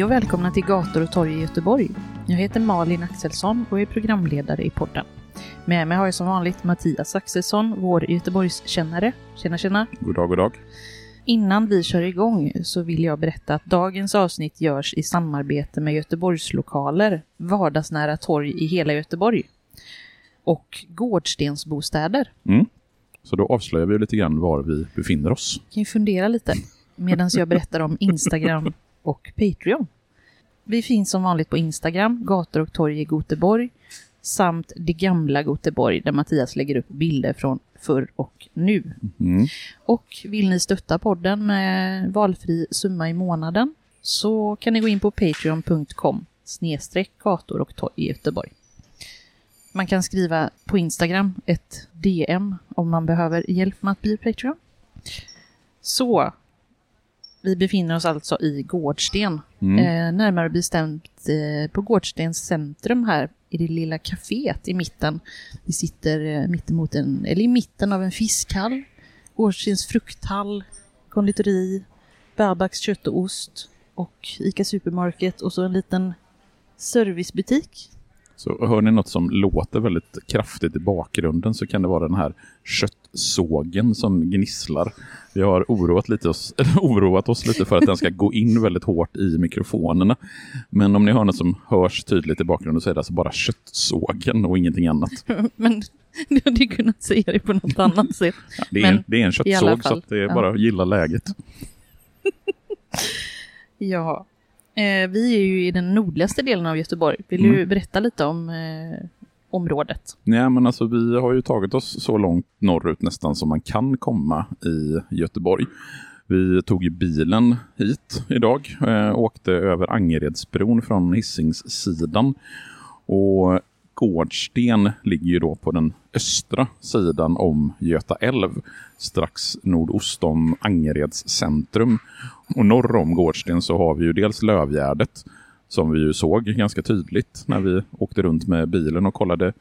Hej och välkomna till Gator och torg i Göteborg. Jag heter Malin Axelsson och är programledare i podden. Med mig har jag som vanligt Mattias Axelsson, vår Göteborgskännare. Tjena tjena! God dag, god dag. Innan vi kör igång så vill jag berätta att dagens avsnitt görs i samarbete med Göteborgslokaler, vardagsnära torg i hela Göteborg och Gårdstensbostäder. Mm. Så då avslöjar vi lite grann var vi befinner oss. kan ju fundera lite medan jag berättar om Instagram och Patreon. Vi finns som vanligt på Instagram, gator och torg i Goteborg, samt det gamla Goteborg där Mattias lägger upp bilder från förr och nu. Mm. Och vill ni stötta podden med valfri summa i månaden så kan ni gå in på patreon.com snedstreck gator och torg i Göteborg. Man kan skriva på Instagram ett DM om man behöver hjälp med att bli Patreon. Så, vi befinner oss alltså i Gårdsten. Mm. Eh, närmare bestämt eh, på Gårdstens centrum här i det lilla kaféet i mitten. Vi sitter eh, mittemot en, eller i mitten av en fiskhall, Gårdstens frukthall, konditori, Bärbacks kött och ost och Ica Supermarket och så en liten servicebutik. Så hör ni något som låter väldigt kraftigt i bakgrunden så kan det vara den här köttsågen som gnisslar. Vi har oroat, lite oss, oroat oss lite för att den ska gå in väldigt hårt i mikrofonerna. Men om ni hör något som hörs tydligt i bakgrunden så är det alltså bara köttsågen och ingenting annat. Men du hade kunnat säga det på något annat sätt. Det är, Men det är en köttsåg så det är ja. bara att gilla läget. Ja. Eh, vi är ju i den nordligaste delen av Göteborg. Vill Mm. du berätta lite om eh, området? Nej, men alltså vi har ju tagit oss så långt norrut nästan som man kan komma i Göteborg. Vi tog ju bilen hit idag, eh, åkte över Angeredsbron från Hisingssidan och Gårdsten ligger ju då på den östra sidan om Göta älv, strax nordost om Angereds centrum. Och norr om Gårdsten så har vi ju dels Lövgärdet som vi ju såg ganska tydligt när vi åkte runt med bilen och kollade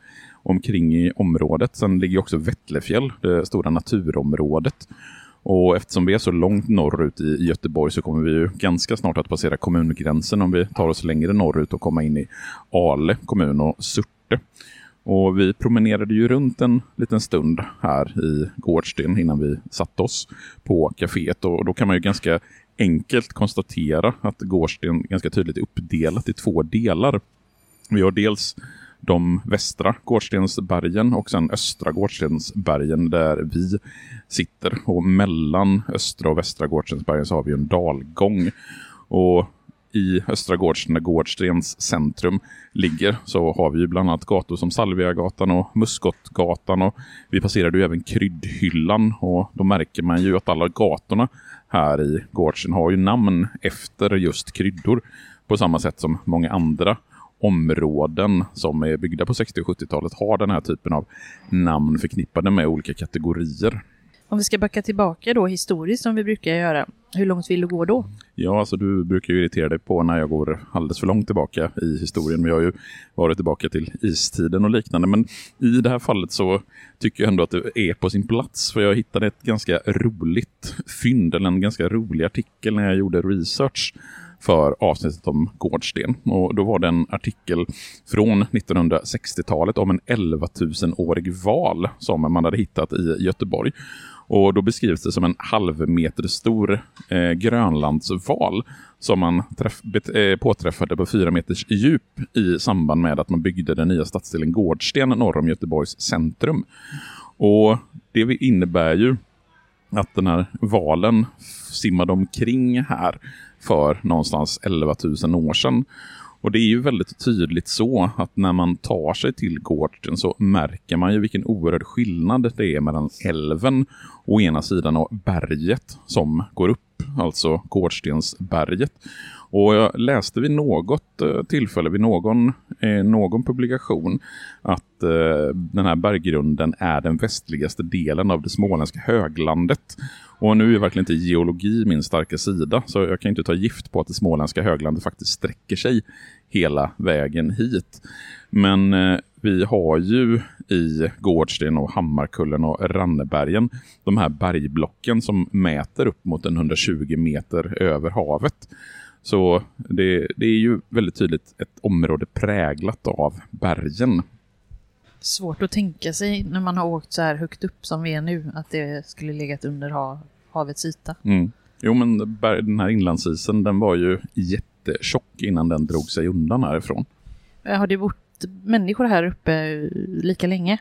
omkring i området. Sen ligger också Vättlefjäll, det stora naturområdet. Och eftersom vi är så långt norrut i Göteborg så kommer vi ju ganska snart att passera kommungränsen om vi tar oss längre norrut och komma in i Ale kommun och Surte. Och vi promenerade ju runt en liten stund här i Gårdsten innan vi satte oss på kaféet och då kan man ju ganska enkelt konstatera att Gårdsten ganska tydligt är uppdelat i två delar. Vi har dels de västra Gårdstensbergen och sen östra Gårdstensbergen där vi sitter. Och mellan östra och västra Gårdstensbergen så har vi en dalgång. Och i östra Gårdsten, där Gårdstens centrum ligger, så har vi ju bland annat gator som Salviagatan och Muskotgatan och vi passerade ju även Kryddhyllan och då märker man ju att alla gatorna här i Gårdsten har ju namn efter just kryddor på samma sätt som många andra områden som är byggda på 60- och 70-talet har den här typen av namn förknippade med olika kategorier. Om vi ska backa tillbaka då historiskt som vi brukar göra, hur långt vill du gå då? Ja, alltså du brukar ju irritera dig på när jag går alldeles för långt tillbaka i historien. Vi har ju varit tillbaka till istiden och liknande. Men i det här fallet så tycker jag ändå att det är på sin plats. För jag hittade ett ganska roligt fynd, eller en ganska rolig artikel när jag gjorde research för avsnittet om Gårdsten. Och då var det en artikel från 1960-talet om en 11 000-årig val som man hade hittat i Göteborg. Och då beskrivs det som en halvmeter stor eh, grönlandsval som man träff, bet, eh, påträffade på fyra meters djup i samband med att man byggde den nya stadsdelen Gårdsten norr om Göteborgs centrum. Och det innebär ju att den här valen simmade omkring här för någonstans 11 000 år sedan. Och det är ju väldigt tydligt så att när man tar sig till Gårdsten så märker man ju vilken oerhörd skillnad det är mellan älven å ena sidan och berget som går upp, alltså Gårdstensberget. Och jag läste vid något eh, tillfälle, vid någon, eh, någon publikation, att eh, den här berggrunden är den västligaste delen av det småländska höglandet. Och nu är verkligen inte geologi min starka sida, så jag kan inte ta gift på att det småländska höglandet faktiskt sträcker sig hela vägen hit. Men vi har ju i Gårdsten och Hammarkullen och Rannebergen de här bergblocken som mäter upp mot en 120 meter över havet. Så det, det är ju väldigt tydligt ett område präglat av bergen. Svårt att tänka sig när man har åkt så här högt upp som vi är nu, att det skulle legat under ha, havets yta. Mm. Jo, men den här inlandsisen den var ju jättetjock innan den drog sig undan härifrån. Har det bott människor här uppe lika länge?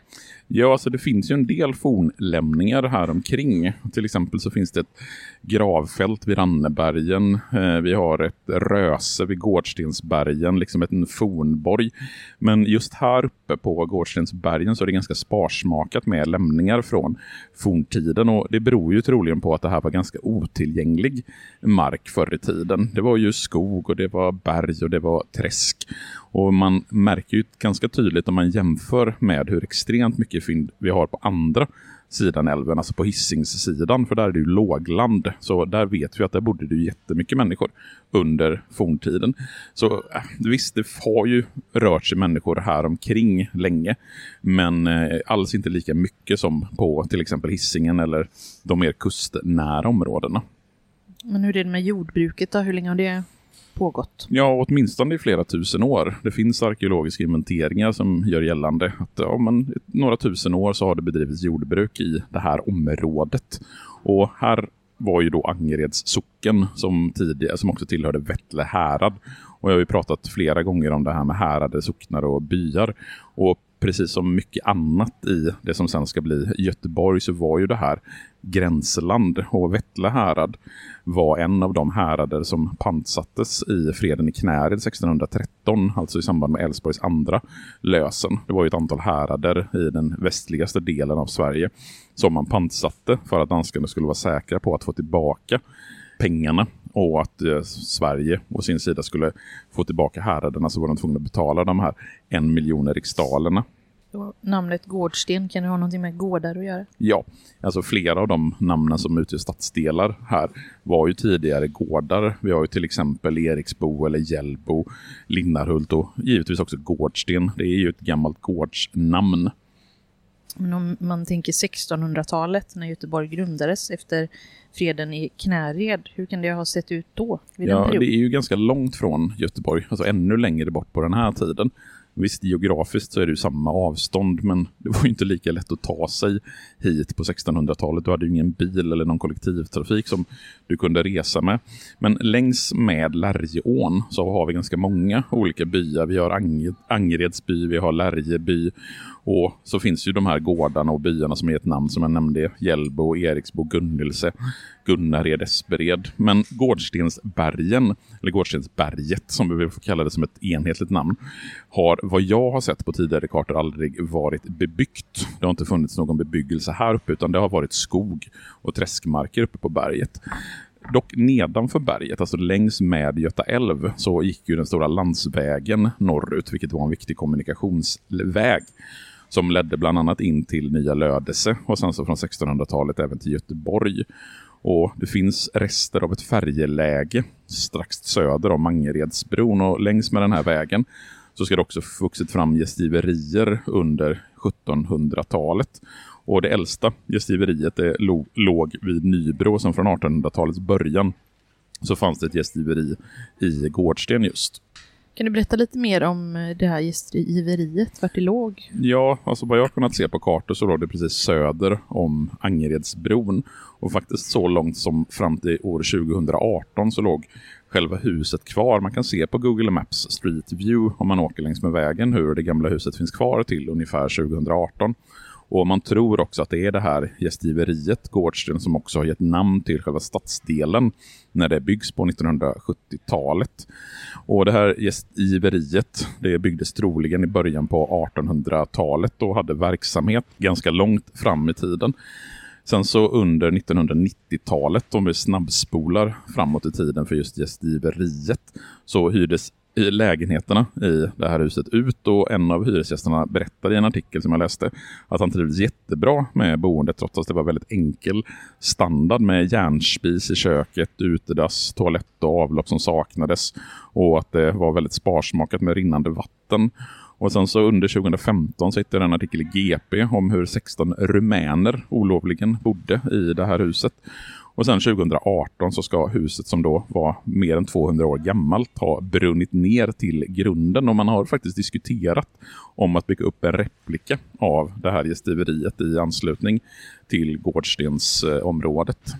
Ja, alltså det finns ju en del fornlämningar här omkring. Till exempel så finns det ett gravfält vid Rannebergen. Eh, vi har ett röse vid Gårdstensbergen, liksom en fornborg. Men just här uppe på Gårdstensbergen så är det ganska sparsmakat med lämningar från forntiden. Och det beror ju troligen på att det här var ganska otillgänglig mark förr i tiden. Det var ju skog och det var berg och det var träsk. Och man märker ju ganska tydligt om man jämför med hur extremt mycket fynd vi har på andra sidan älven, alltså på Hisingssidan, för där är det ju lågland. Så där vet vi att där bodde det jättemycket människor under forntiden. Så äh, visst, det har ju rört sig människor här omkring länge, men eh, alls inte lika mycket som på till exempel Hisingen eller de mer kustnära områdena. Men hur är det med jordbruket då? Hur länge har det pågått? Ja, åtminstone i flera tusen år. Det finns arkeologiska inventeringar som gör gällande att ja, men, några tusen år så har det bedrivits jordbruk i det här området. Och här var ju då Angereds socken som, tidigare, som också tillhörde Vättle härad. Och jag har ju pratat flera gånger om det här med härade, socknar och byar. Och precis som mycket annat i det som sen ska bli Göteborg så var ju det här gränsland och Vettle härad var en av de härader som pantsattes i freden i Knäred 1613, alltså i samband med Älvsborgs andra lösen. Det var ju ett antal härader i den västligaste delen av Sverige som man pantsatte för att danskarna skulle vara säkra på att få tillbaka pengarna och att eh, Sverige å sin sida skulle få tillbaka häraderna så var de tvungna att betala de här en miljoner riksdalerna namnet Gårdsten, kan det ha någonting med gårdar att göra? Ja, alltså flera av de namnen som utgör stadsdelar här var ju tidigare gårdar. Vi har ju till exempel Eriksbo eller Hjällbo, Linnarhult och givetvis också Gårdsten. Det är ju ett gammalt gårdsnamn. Men om man tänker 1600-talet när Göteborg grundades efter freden i Knäred, hur kan det ha sett ut då? ja, det är ju ganska långt från Göteborg, alltså ännu längre bort på den här tiden. Visst, geografiskt så är det ju samma avstånd, men det var ju inte lika lätt att ta sig hit på 1600-talet. Du hade ju ingen bil eller någon kollektivtrafik som du kunde resa med. Men längs med Lärjeån så har vi ganska många olika byar. Vi har Ang Angereds by, vi har Lärjeby och så finns ju de här gårdarna och byarna som är ett namn som jag nämnde. Hjällbo, Eriksbo, Gunnilse, Gunnared, Espered. Men Gårdstensbergen, eller Gårdstensberget som vi får kalla det som ett enhetligt namn, har vad jag har sett på tidigare kartor aldrig varit bebyggt. Det har inte funnits någon bebyggelse här uppe utan det har varit skog och träskmarker uppe på berget. Dock nedanför berget, alltså längs med Göta älv, så gick ju den stora landsvägen norrut, vilket var en viktig kommunikationsväg som ledde bland annat in till Nya Lödese och sen så från 1600-talet även till Göteborg. Och det finns rester av ett färjeläge strax söder om Mangeredsbron och längs med den här vägen så ska det också vuxit fram gästiverier under 1700-talet. Och det äldsta gästiveriet är låg vid Nybro som från 1800-talets början så fanns det ett gästiveri i Gårdsten just. Kan du berätta lite mer om eh, det här gästgiveriet, vart det låg? Ja, alltså vad jag har kunnat se på kartor så låg det precis söder om Angeredsbron. Och faktiskt så långt som fram till år 2018 så låg själva huset kvar. Man kan se på Google Maps Street View om man åker längs med vägen hur det gamla huset finns kvar till ungefär 2018. Och man tror också att det är det här gästgiveriet, Gårdsten, som också har gett namn till själva stadsdelen när det byggs på 1970-talet. Och det här gästgiveriet, det byggdes troligen i början på 1800-talet och hade verksamhet ganska långt fram i tiden. Sen så under 1990-talet, om vi snabbspolar framåt i tiden för just gästgiveriet, så hyrdes i lägenheterna i det här huset ut och en av hyresgästerna berättade i en artikel som jag läste att han trivdes jättebra med boendet trots att det var väldigt enkel standard med järnspis i köket, utedass, toalett och avlopp som saknades och att det var väldigt sparsmakat med rinnande vatten. Och sen så under 2015 så hittade en artikel i GP om hur 16 rumäner olovligen bodde i det här huset. Och sen 2018 så ska huset som då var mer än 200 år gammalt ha brunnit ner till grunden och man har faktiskt diskuterat om att bygga upp en replika av det här gästiveriet i anslutning till Gårdstensområdet.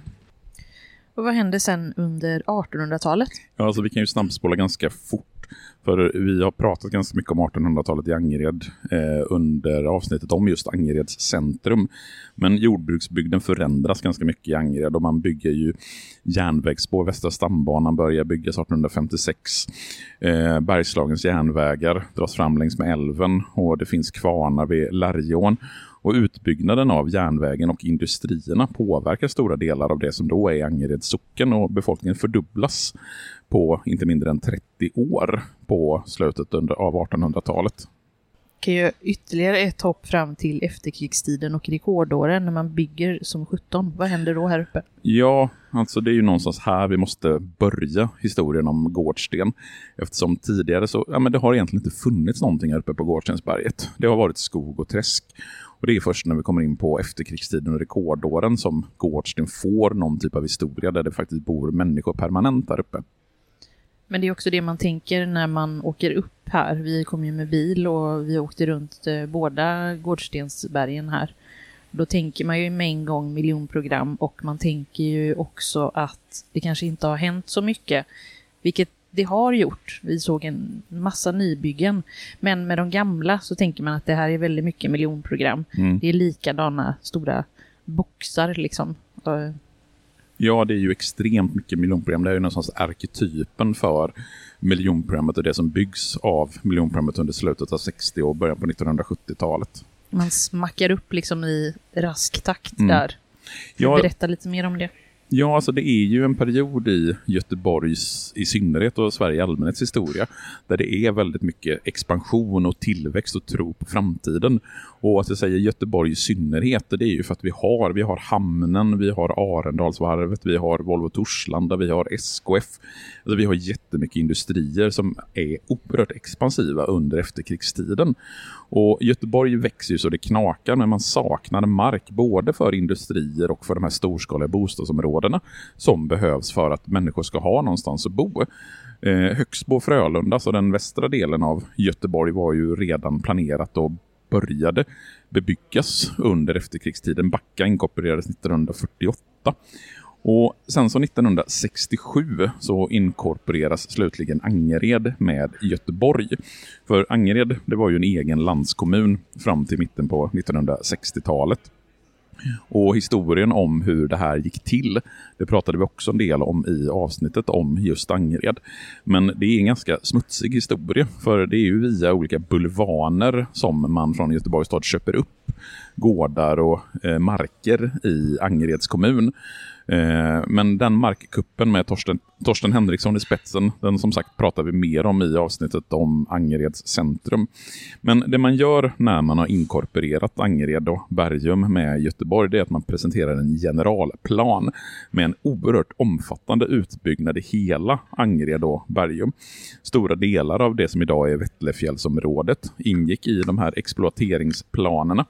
Och vad hände sen under 1800-talet? Ja, alltså vi kan ju snabbspola ganska fort för vi har pratat ganska mycket om 1800-talet i Angered eh, under avsnittet om just Angereds centrum. Men jordbruksbygden förändras ganska mycket i Angered och man bygger ju järnvägsspår. Västra stambanan börjar byggas 1856. Eh, Bergslagens järnvägar dras fram längs med älven och det finns kvarnar vid Lärjån. Och utbyggnaden av järnvägen och industrierna påverkar stora delar av det som då är Angereds socken och befolkningen fördubblas på inte mindre än 30 år på slutet under, av 1800-talet. Kan ju ytterligare ett hopp fram till efterkrigstiden och rekordåren när man bygger som 17. Vad händer då här uppe? Ja, alltså det är ju någonstans här vi måste börja historien om Gårdsten. Eftersom tidigare så, ja men det har egentligen inte funnits någonting här uppe på Gårdstensberget. Det har varit skog och träsk. Och det är först när vi kommer in på efterkrigstiden och rekordåren som Gårdsten får någon typ av historia där det faktiskt bor människor permanent där uppe. Men det är också det man tänker när man åker upp här. Vi kom ju med bil och vi åkte runt eh, båda Gårdstensbergen här. Då tänker man ju med en gång miljonprogram och man tänker ju också att det kanske inte har hänt så mycket. Vilket det har gjort. Vi såg en massa nybyggen. Men med de gamla så tänker man att det här är väldigt mycket miljonprogram. Mm. Det är likadana stora boxar liksom. Ja, det är ju extremt mycket miljonprogram. Det är ju någonstans arketypen för miljonprogrammet och det som byggs av miljonprogrammet under slutet av 60 och början på 1970-talet. Man smackar upp liksom i rask takt mm. där. Ja, Berätta lite mer om det. Ja, alltså det är ju en period i Göteborgs i synnerhet och Sverige i allmänhets historia där det är väldigt mycket expansion och tillväxt och tro på framtiden. Och att jag säger Göteborg i synnerhet, det är ju för att vi har, vi har hamnen, vi har Arendalsvarvet, vi har Volvo Torslanda, vi har SKF. Alltså vi har jättemycket industrier som är oerhört expansiva under efterkrigstiden. Och Göteborg växer ju så det knakar men man saknar mark både för industrier och för de här storskaliga bostadsområdena som behövs för att människor ska ha någonstans att bo. Eh, Högsbo och Frölunda, så den västra delen av Göteborg var ju redan planerat och började bebyggas under efterkrigstiden. Backa inkorporerades 1948. Och sen så 1967 så inkorporeras slutligen Angered med Göteborg. För Angered det var ju en egen landskommun fram till mitten på 1960-talet. Och historien om hur det här gick till, det pratade vi också en del om i avsnittet om just Angered. Men det är en ganska smutsig historia, för det är ju via olika bulvaner som man från Göteborgs stad köper upp gårdar och eh, marker i Angereds kommun. Eh, men den markkuppen med Torsten, Torsten Henriksson i spetsen, den som sagt pratar vi mer om i avsnittet om Angereds centrum. Men det man gör när man har inkorporerat Angered och Bergum med Göteborg, det är att man presenterar en generalplan med en oerhört omfattande utbyggnad i hela Angered och Bergum. Stora delar av det som idag är Vättlefjällsområdet ingick i de här exploateringsplanerna.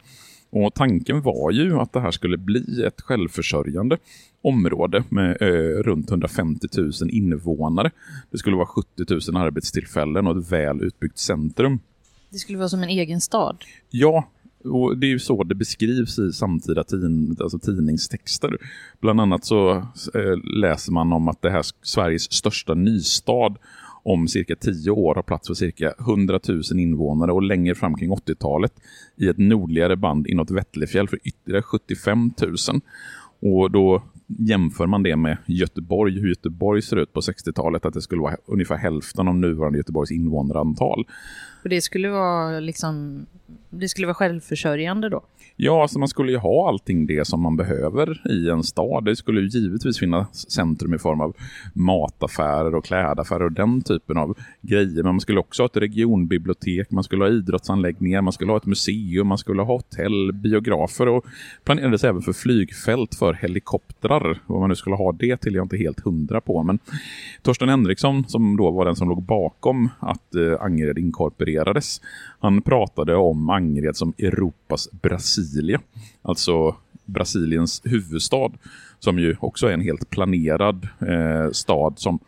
Och tanken var ju att det här skulle bli ett självförsörjande område med eh, runt 150 000 invånare. Det skulle vara 70 000 arbetstillfällen och ett väl utbyggt centrum. Det skulle vara som en egen stad. Ja, och det är ju så det beskrivs i samtida tin, alltså tidningstexter. Bland annat så eh, läser man om att det här Sveriges största nystad om cirka 10 år har plats för cirka 100 000 invånare och längre fram kring 80-talet i ett nordligare band inåt Vättlefjäll för ytterligare 75 000. Och då jämför man det med Göteborg, hur Göteborg ser ut på 60-talet, att det skulle vara ungefär hälften av nuvarande Göteborgs invånarantal. Och det skulle vara liksom, det skulle vara självförsörjande då? Ja, alltså man skulle ju ha allting det som man behöver i en stad. Det skulle ju givetvis finnas centrum i form av mataffärer och klädaffärer och den typen av grejer. Men man skulle också ha ett regionbibliotek, man skulle ha idrottsanläggningar, man skulle ha ett museum, man skulle ha hotell, biografer och planerades även för flygfält för helikoptrar. Vad man nu skulle ha det till är jag inte helt hundra på. Men Torsten Henriksson, som då var den som låg bakom att eh, Angered inkorporerades, han pratade om Angered som Europas Brasilia. Alltså Brasiliens huvudstad. Som ju också är en helt planerad eh, stad som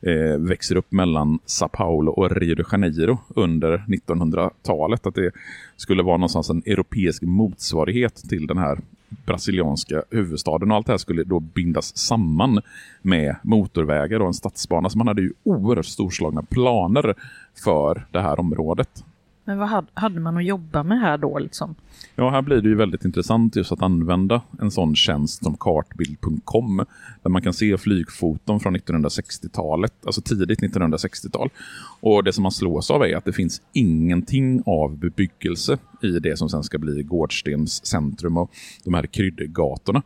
eh, växer upp mellan Sao Paulo och Rio de Janeiro under 1900-talet. Att det skulle vara någonstans en europeisk motsvarighet till den här brasilianska huvudstaden. Och allt det här skulle då bindas samman med motorvägar och en stadsbana. Så man hade ju oerhört storslagna planer för det här området. Men vad hade man att jobba med här då liksom? Ja, här blir det ju väldigt intressant just att använda en sån tjänst som kartbild.com där man kan se flygfoton från 1960-talet, alltså tidigt 1960-tal. Och det som man slås av är att det finns ingenting av bebyggelse i det som sen ska bli Gårdstens centrum och de här kryddgatorna.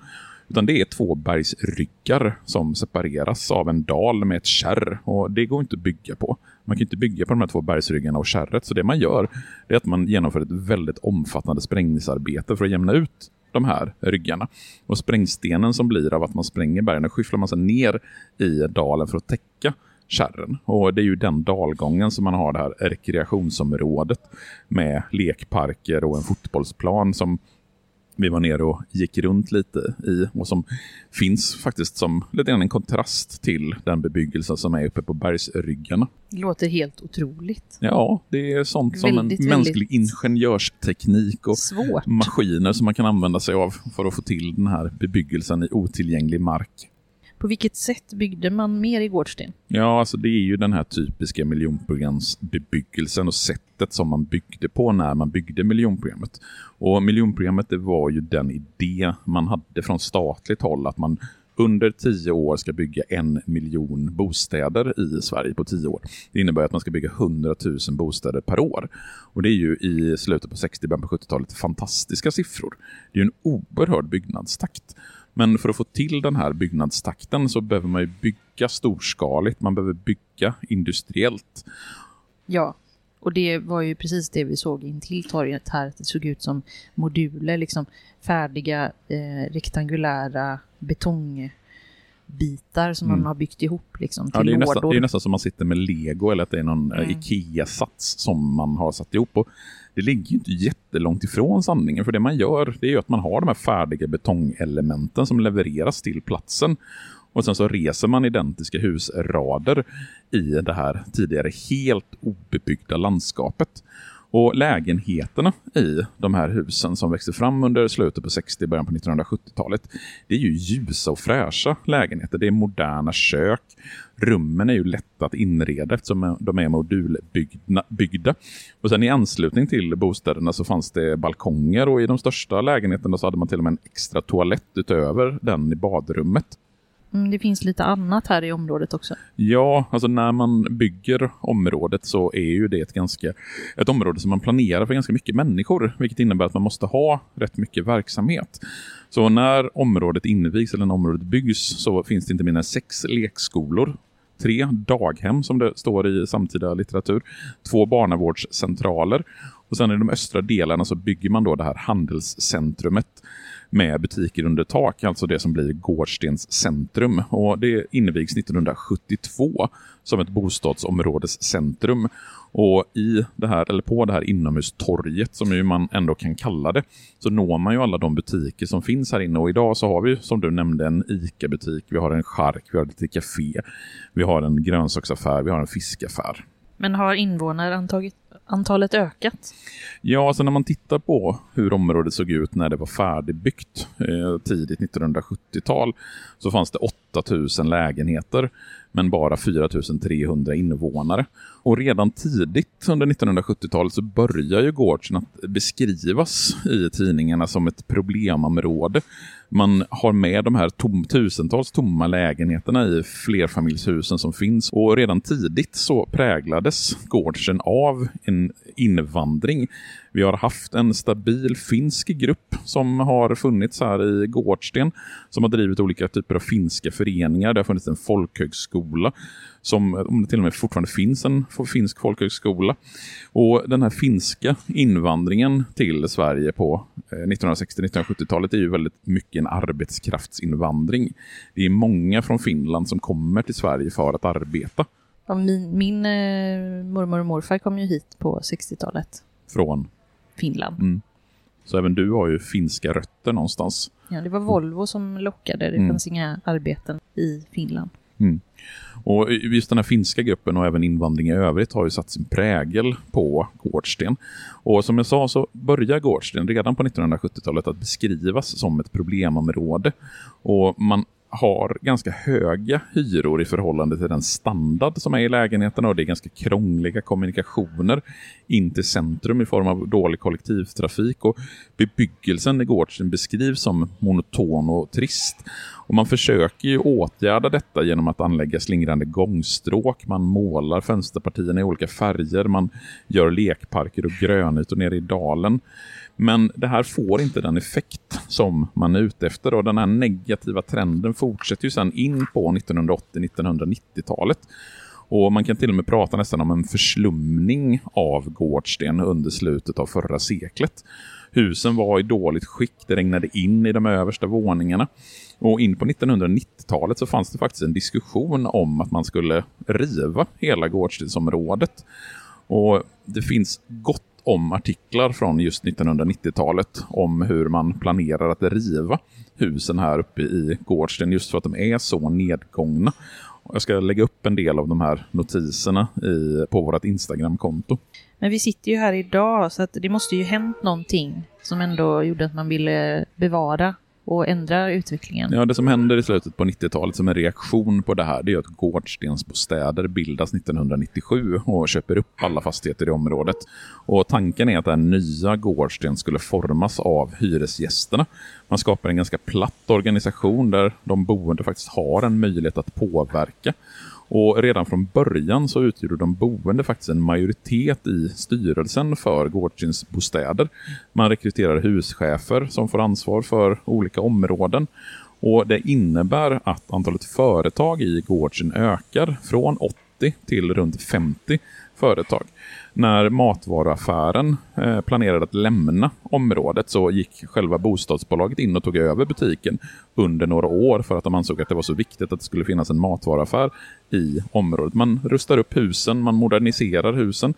Utan det är två bergsryggar som separeras av en dal med ett kärr och det går inte att bygga på. Man kan inte bygga på de här två bergsryggarna och kärret. Så det man gör är att man genomför ett väldigt omfattande sprängningsarbete för att jämna ut de här ryggarna. Och sprängstenen som blir av att man spränger bergen skyfflar man sedan ner i dalen för att täcka kärren. Och det är ju den dalgången som man har det här rekreationsområdet med lekparker och en fotbollsplan som vi var nere och gick runt lite i och som finns faktiskt som lite grann en kontrast till den bebyggelse som är uppe på bergsryggarna. Det låter helt otroligt. Ja, det är sånt som väldigt, en mänsklig ingenjörsteknik och svårt. maskiner som man kan använda sig av för att få till den här bebyggelsen i otillgänglig mark. På vilket sätt byggde man mer i Gårdsten? Ja, alltså det är ju den här typiska miljonprogramsbebyggelsen och sättet som man byggde på när man byggde miljonprogrammet. Och miljonprogrammet det var ju den idé man hade från statligt håll att man under tio år ska bygga en miljon bostäder i Sverige på tio år. Det innebär att man ska bygga 100 000 bostäder per år. Och det är ju i slutet på 60 början på 70-talet fantastiska siffror. Det är ju en oerhörd byggnadstakt. Men för att få till den här byggnadstakten så behöver man ju bygga storskaligt. Man behöver bygga industriellt. Ja, och det var ju precis det vi såg in till torget här. att Det såg ut som moduler, liksom färdiga eh, rektangulära betongbitar som mm. man har byggt ihop liksom, till ja, det är lådor. Nästan, det är nästan som man sitter med lego eller att det är någon mm. Ikea-sats som man har satt ihop. Och det ligger ju inte jättelångt ifrån sanningen. För det man gör det är ju att man har de här färdiga betongelementen som levereras till platsen. Och sen så reser man identiska husrader i det här tidigare helt obebyggda landskapet. Och lägenheterna i de här husen som växte fram under slutet på 60 början på 1970-talet, det är ju ljusa och fräscha lägenheter. Det är moderna kök. Rummen är ju lätta att inreda eftersom de är modulbyggda. Och sen i anslutning till bostäderna så fanns det balkonger och i de största lägenheterna så hade man till och med en extra toalett utöver den i badrummet. Mm, det finns lite annat här i området också. Ja, alltså när man bygger området så är ju det ett ganska ett område som man planerar för ganska mycket människor, vilket innebär att man måste ha rätt mycket verksamhet. Så när området invigs eller när området byggs så finns det inte mindre än sex lekskolor tre daghem som det står i samtida litteratur, två barnavårdscentraler och sen i de östra delarna så bygger man då det här handelscentrumet med butiker under tak, alltså det som blir Gårdstens centrum. Och det invigs 1972 som ett bostadsområdescentrum. Och i det här, eller på det här inomhustorget, som ju man ändå kan kalla det, så når man ju alla de butiker som finns här inne. Och idag så har vi, som du nämnde, en ICA-butik, vi har en chark, vi har ett litet café, vi har en grönsaksaffär, vi har en fiskaffär. Men har Antalet ökat? Ja, alltså när man tittar på hur området såg ut när det var färdigbyggt eh, tidigt 1970-tal så fanns det 8000 lägenheter men bara 4300 invånare. Och redan tidigt under 1970-talet så börjar ju Gårdsen att beskrivas i tidningarna som ett problemområde. Man har med de här tom, tusentals tomma lägenheterna i flerfamiljshusen som finns och redan tidigt så präglades Gårdsen av en invandring. Vi har haft en stabil finsk grupp som har funnits här i Gårdsten som har drivit olika typer av finska föreningar. Det har funnits en folkhögskola som, om det till och med fortfarande finns en finsk folkhögskola. Och den här finska invandringen till Sverige på 1960-1970-talet är ju väldigt mycket en arbetskraftsinvandring. Det är många från Finland som kommer till Sverige för att arbeta. Min min eh, mormor och morfar kom ju hit på 60-talet. Från? Finland. Mm. Så även du har ju finska rötter någonstans. Ja, det var Volvo som lockade. Det Mm. fanns inga arbeten i Finland. Mm. Och just den här finska gruppen och även invandring i övrigt har ju satt sin prägel på Gårdsten. Och som jag sa så börjar Gårdsten redan på 1970-talet att beskrivas som ett problemområde. Och man har ganska höga hyror i förhållande till den standard som är i lägenheterna och det är ganska krångliga kommunikationer in till centrum i form av dålig kollektivtrafik och bebyggelsen i Gårdsten beskrivs som monoton och trist. Och man försöker ju åtgärda detta genom att anlägga slingrande gångstråk, man målar fönsterpartierna i olika färger, man gör lekparker och grönytor nere i dalen. Men det här får inte den effekt som man är ute efter och den här negativa trenden fortsätter ju sedan in på 1980-1990-talet. Och man kan till och med prata nästan om en förslumning av Gårdsten under slutet av förra seklet. Husen var i dåligt skick, det regnade in i de översta våningarna. Och in på 1990-talet så fanns det faktiskt en diskussion om att man skulle riva hela Gårdstensområdet. Och det finns gott om artiklar från just 1990-talet om hur man planerar att riva husen här uppe i Gårdsten just för att de är så nedgångna. Jag ska lägga upp en del av de här notiserna i, på vårt Instagram-konto. Men vi sitter ju här idag så att det måste ju hänt någonting som ändå gjorde att man ville bevara och ändra utvecklingen. Ja, det som händer i slutet på 90-talet som en reaktion på det här det är att Gårdstensbostäder bildas 1997 och köper upp alla fastigheter i området. Och tanken är att den nya Gårdsten skulle formas av hyresgästerna. Man skapar en ganska platt organisation där de boende faktiskt har en möjlighet att påverka. Och redan från början så utgjorde de boende faktiskt en majoritet i styrelsen för Gårdstens bostäder. Man rekryterar huschefer som får ansvar för olika områden. Och Det innebär att antalet företag i Gårdsten ökar från 80 till runt 50 företag. När matvaruaffären eh, planerade att lämna området så gick själva bostadsbolaget in och tog över butiken under några år för att de ansåg att det var så viktigt att det skulle finnas en matvaruaffär i området. Man rustar upp husen, man moderniserar husen.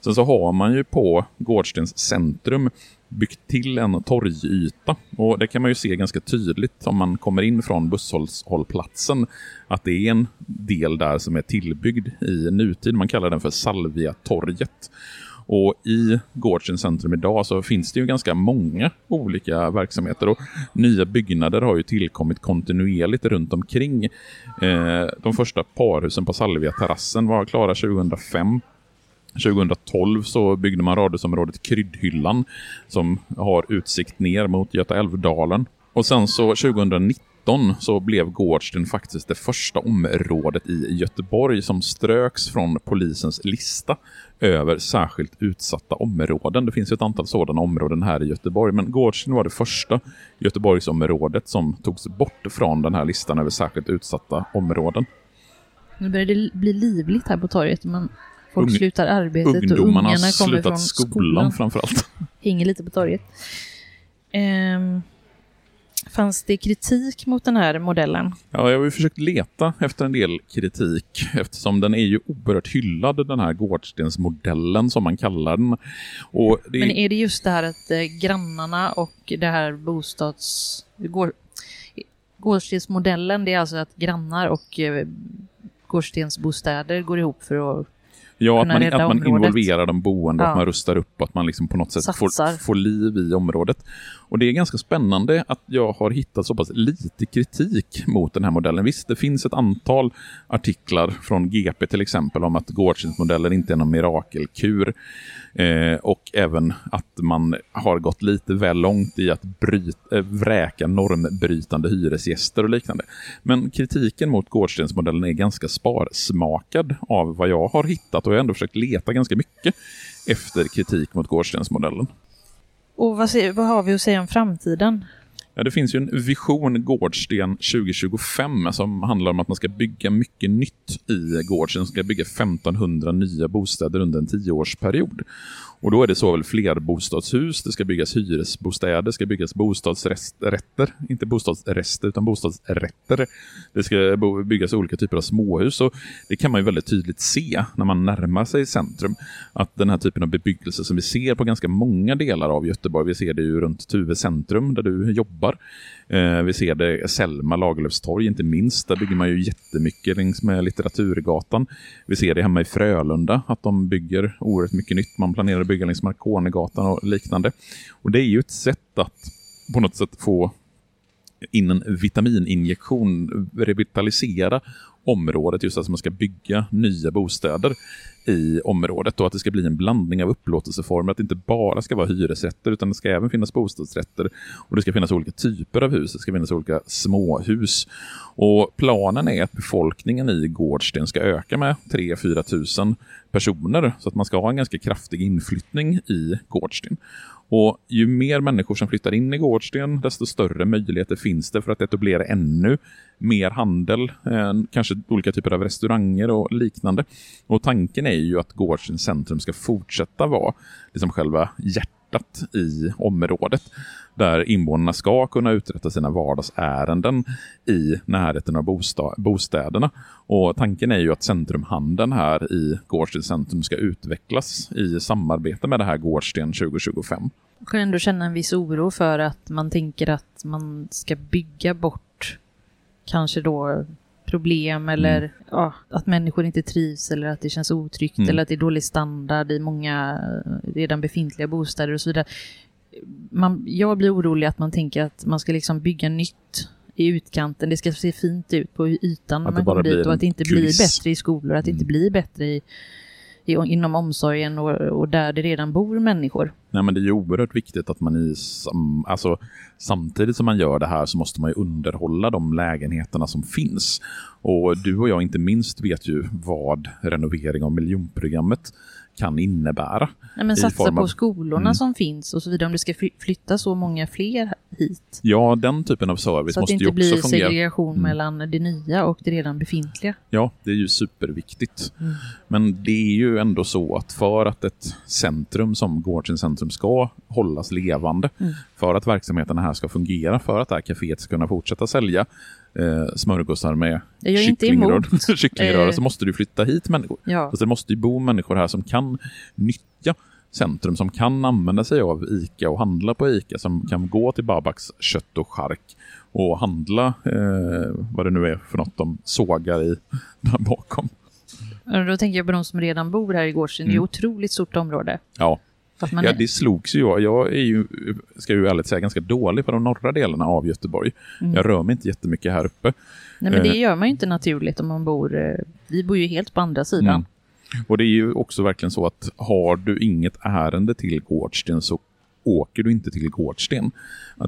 Sen så har man ju på Gårdstens centrum byggt till en torgyta. Och det kan man ju se ganska tydligt om man kommer in från busshållplatsen. Att det är en del där som är tillbyggd i nutid. Man kallar den för Salvia-torget. Och i Gårdstens centrum idag så finns det ju ganska många olika verksamheter och nya byggnader har ju tillkommit kontinuerligt runt omkring. Eh, de första parhusen på Salvia-terrassen var klara 2005. 2012 så byggde man radhusområdet Kryddhyllan som har utsikt ner mot Göta älvdalen. Och sen så 2019 så blev Gårdsten faktiskt det första området i Göteborg som ströks från polisens lista över särskilt utsatta områden. Det finns ju ett antal sådana områden här i Göteborg, men Gårdsten var det första Göteborgsområdet som togs bort från den här listan över särskilt utsatta områden. Nu börjar det bli livligt här på torget. Man, folk Ung- slutar arbetet och ungarna kommer från skolan, skolan. framförallt. Hänger lite på torget. Ehm, Fanns det kritik mot den här modellen? Ja, jag har ju försökt leta efter en del kritik eftersom den är ju oerhört hyllad, den här gårdstensmodellen som man kallar den. Det... Men är det just det här att eh, grannarna och det här bostads... Går... Gårdstensmodellen, det är alltså att grannar och eh, gårdstensbostäder går ihop för att Ja, att man, att man involverar de boende, Ja. att man rustar upp och att man liksom på något sätt får, får liv i området. Och det är ganska spännande att jag har hittat så pass lite kritik mot den här modellen. Visst, det finns ett antal artiklar från GP till exempel om att gårdstensmodellen inte är någon mirakelkur. Eh, och även att man har gått lite väl långt i att bryt, eh, vräka normbrytande hyresgäster och liknande. Men kritiken mot gårdstensmodellen är ganska sparsmakad av vad jag har hittat och jag har ändå försökt leta ganska mycket efter kritik mot gårdstensmodellen. Och vad, se- vad har vi att säga om framtiden? Ja, det finns ju en vision Gårdsten 2025 som handlar om att man ska bygga mycket nytt i Gårdsten. Man ska bygga 1500 nya bostäder under en tioårsperiod. Och då är det såväl flerbostadshus, det ska byggas hyresbostäder, det ska byggas bostadsrätter, inte bostadsrester utan bostadsrätter. Det ska byggas olika typer av småhus och det kan man ju väldigt tydligt se när man närmar sig centrum. Att den här typen av bebyggelse som vi ser på ganska många delar av Göteborg, vi ser det ju runt Tuve centrum där du jobbar. Eh, vi ser det Selma, Lagerlöfstorg inte minst. Där bygger man ju jättemycket längs med Litteraturgatan. Vi ser det hemma i Frölunda att de bygger oerhört mycket nytt. Man planerar att bygga längs Marconigatan och liknande. Och det är ju ett sätt att på något sätt få in en vitamininjektion, revitalisera området, just att man ska bygga nya bostäder i området och att det ska bli en blandning av upplåtelseformer, att det inte bara ska vara hyresrätter utan det ska även finnas bostadsrätter och det ska finnas olika typer av hus, det ska finnas olika småhus. Och planen är att befolkningen i Gårdsten ska öka med 3-4 tusen personer så att man ska ha en ganska kraftig inflyttning i Gårdsten. Och ju mer människor som flyttar in i Gårdsten, desto större möjligheter finns det för att etablera ännu mer handel, eh, kanske olika typer av restauranger och liknande. Och tanken är är ju att Gårdstens centrum ska fortsätta vara liksom själva hjärtat i området. Där invånarna ska kunna uträtta sina vardagsärenden i närheten av bostäderna. Och tanken är ju att centrumhandeln här i Gårdsten centrum ska utvecklas i samarbete med det här Gårdsten 2025. Jag kan ändå känna en viss oro för att man tänker att man ska bygga bort kanske då problem eller ja, att människor inte trivs eller att det känns otryggt Mm. eller att det är dålig standard i många eh, redan befintliga bostäder och så vidare. Man, jag blir orolig att man tänker att man ska liksom bygga nytt i utkanten. Det ska se fint ut på ytan när man kommer dit och att det inte kuliss. blir bättre i skolor, att det inte Mm. blir bättre i, i, inom omsorgen och, och där det redan bor människor. Nej, men det är ju oerhört viktigt att man i sam, alltså, samtidigt som man gör det här så måste man ju underhålla de lägenheterna som finns. Och du och jag inte minst vet ju vad renovering av miljonprogrammet kan innebära. Nej, men satsa på av- skolorna Mm. som finns och så vidare. Om det ska fly- flytta så många fler hit. Ja, den typen av service Så att det måste ju inte blir också fungera. segregation Mm. mellan det nya och det redan befintliga. Ja, det är ju superviktigt. Mm. Men det är ju ändå så att för att ett centrum som Gårdstens centrum ska hållas levande, Mm. för att verksamheterna här ska fungera, för att det här kaféet ska kunna fortsätta sälja eh, smörgåsar med Jag är inte kycklingrör, Eh. så måste du flytta hit människor. Ja, Alltså det måste ju bo människor här som kan nyttja centrum, som kan använda sig av ICA och handla på ICA, som kan gå till Babaks kött och chark och handla eh, vad det nu är för något de sågar i där bakom. Då tänker jag på de som redan bor här i Gårdsten. Det är Mm. otroligt stort område. Ja, ja är- det slogs ju jag. Jag är ju, ska ju ärligt säga, ganska dålig på de norra delarna av Göteborg. Mm. Jag rör mig inte jättemycket här uppe. Nej, men det eh. gör man ju inte naturligt om man bor... eh, Vi bor ju helt på andra sidan. Mm. Och det är ju också verkligen så att har du inget ärende till Gårdsten så åker du inte till Gårdsten.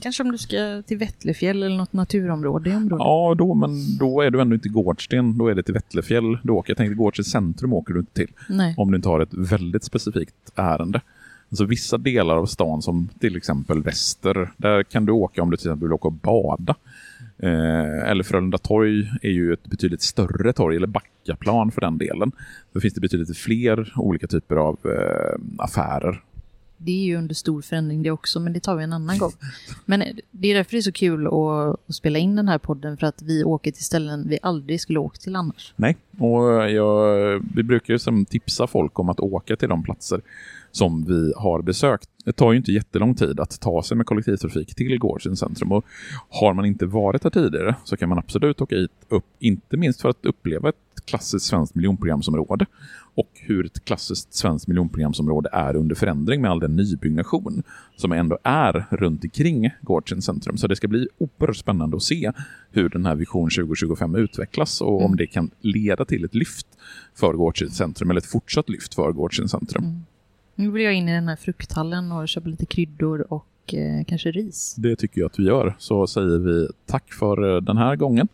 Kanske om du ska till Vättlefjäll eller något naturområde i området. Ja, då, men då är du ändå inte i Gårdsten. Då är det till Vättlefjäll du åker. Jag tänkte Gårdstens centrum åker du inte till. Nej. Om du inte har ett väldigt specifikt ärende. Alltså vissa delar av stan som till exempel Väster, där kan du åka om du till exempel vill åka och bada. Eh, eller Frölunda torg är ju ett betydligt större torg, eller Backaplan för den delen. Då finns det betydligt fler olika typer av eh, affärer det är ju under stor förändring det också, men det tar vi en annan gång. Men det är därför det är så kul att, att spela in den här podden, för att vi åker till ställen vi aldrig skulle åkt till annars. Nej, och jag, vi brukar ju som tipsa folk om att åka till de platser som vi har besökt. Det tar ju inte jättelång tid att ta sig med kollektivtrafik till Gårdstens centrum och har man inte varit här tidigare så kan man absolut åka hit upp, inte minst för att uppleva ett klassiskt svenskt miljonprogramsområde och hur ett klassiskt svenskt miljonprogramsområde är under förändring med all den nybyggnation som ändå är runt omkring Gårdstens centrum. Så det ska bli oerhört spännande att se hur den här vision 2025 utvecklas och mm. om det kan leda till ett lyft för Gårdstens centrum eller ett fortsatt lyft för Gårdstens centrum. Mm. Nu vill jag in i den här frukthallen och köpa lite kryddor och eh, kanske ris. Det tycker jag att vi gör. Så säger vi tack för eh, den här gången.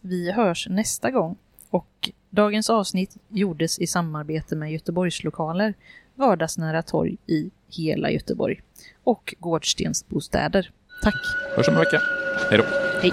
Vi hörs nästa gång. Och dagens avsnitt gjordes i samarbete med Göteborgslokaler, vardagsnära torg i hela Göteborg och Gårdstensbostäder. Tack! Hörs om en vecka. Hej då! Hej!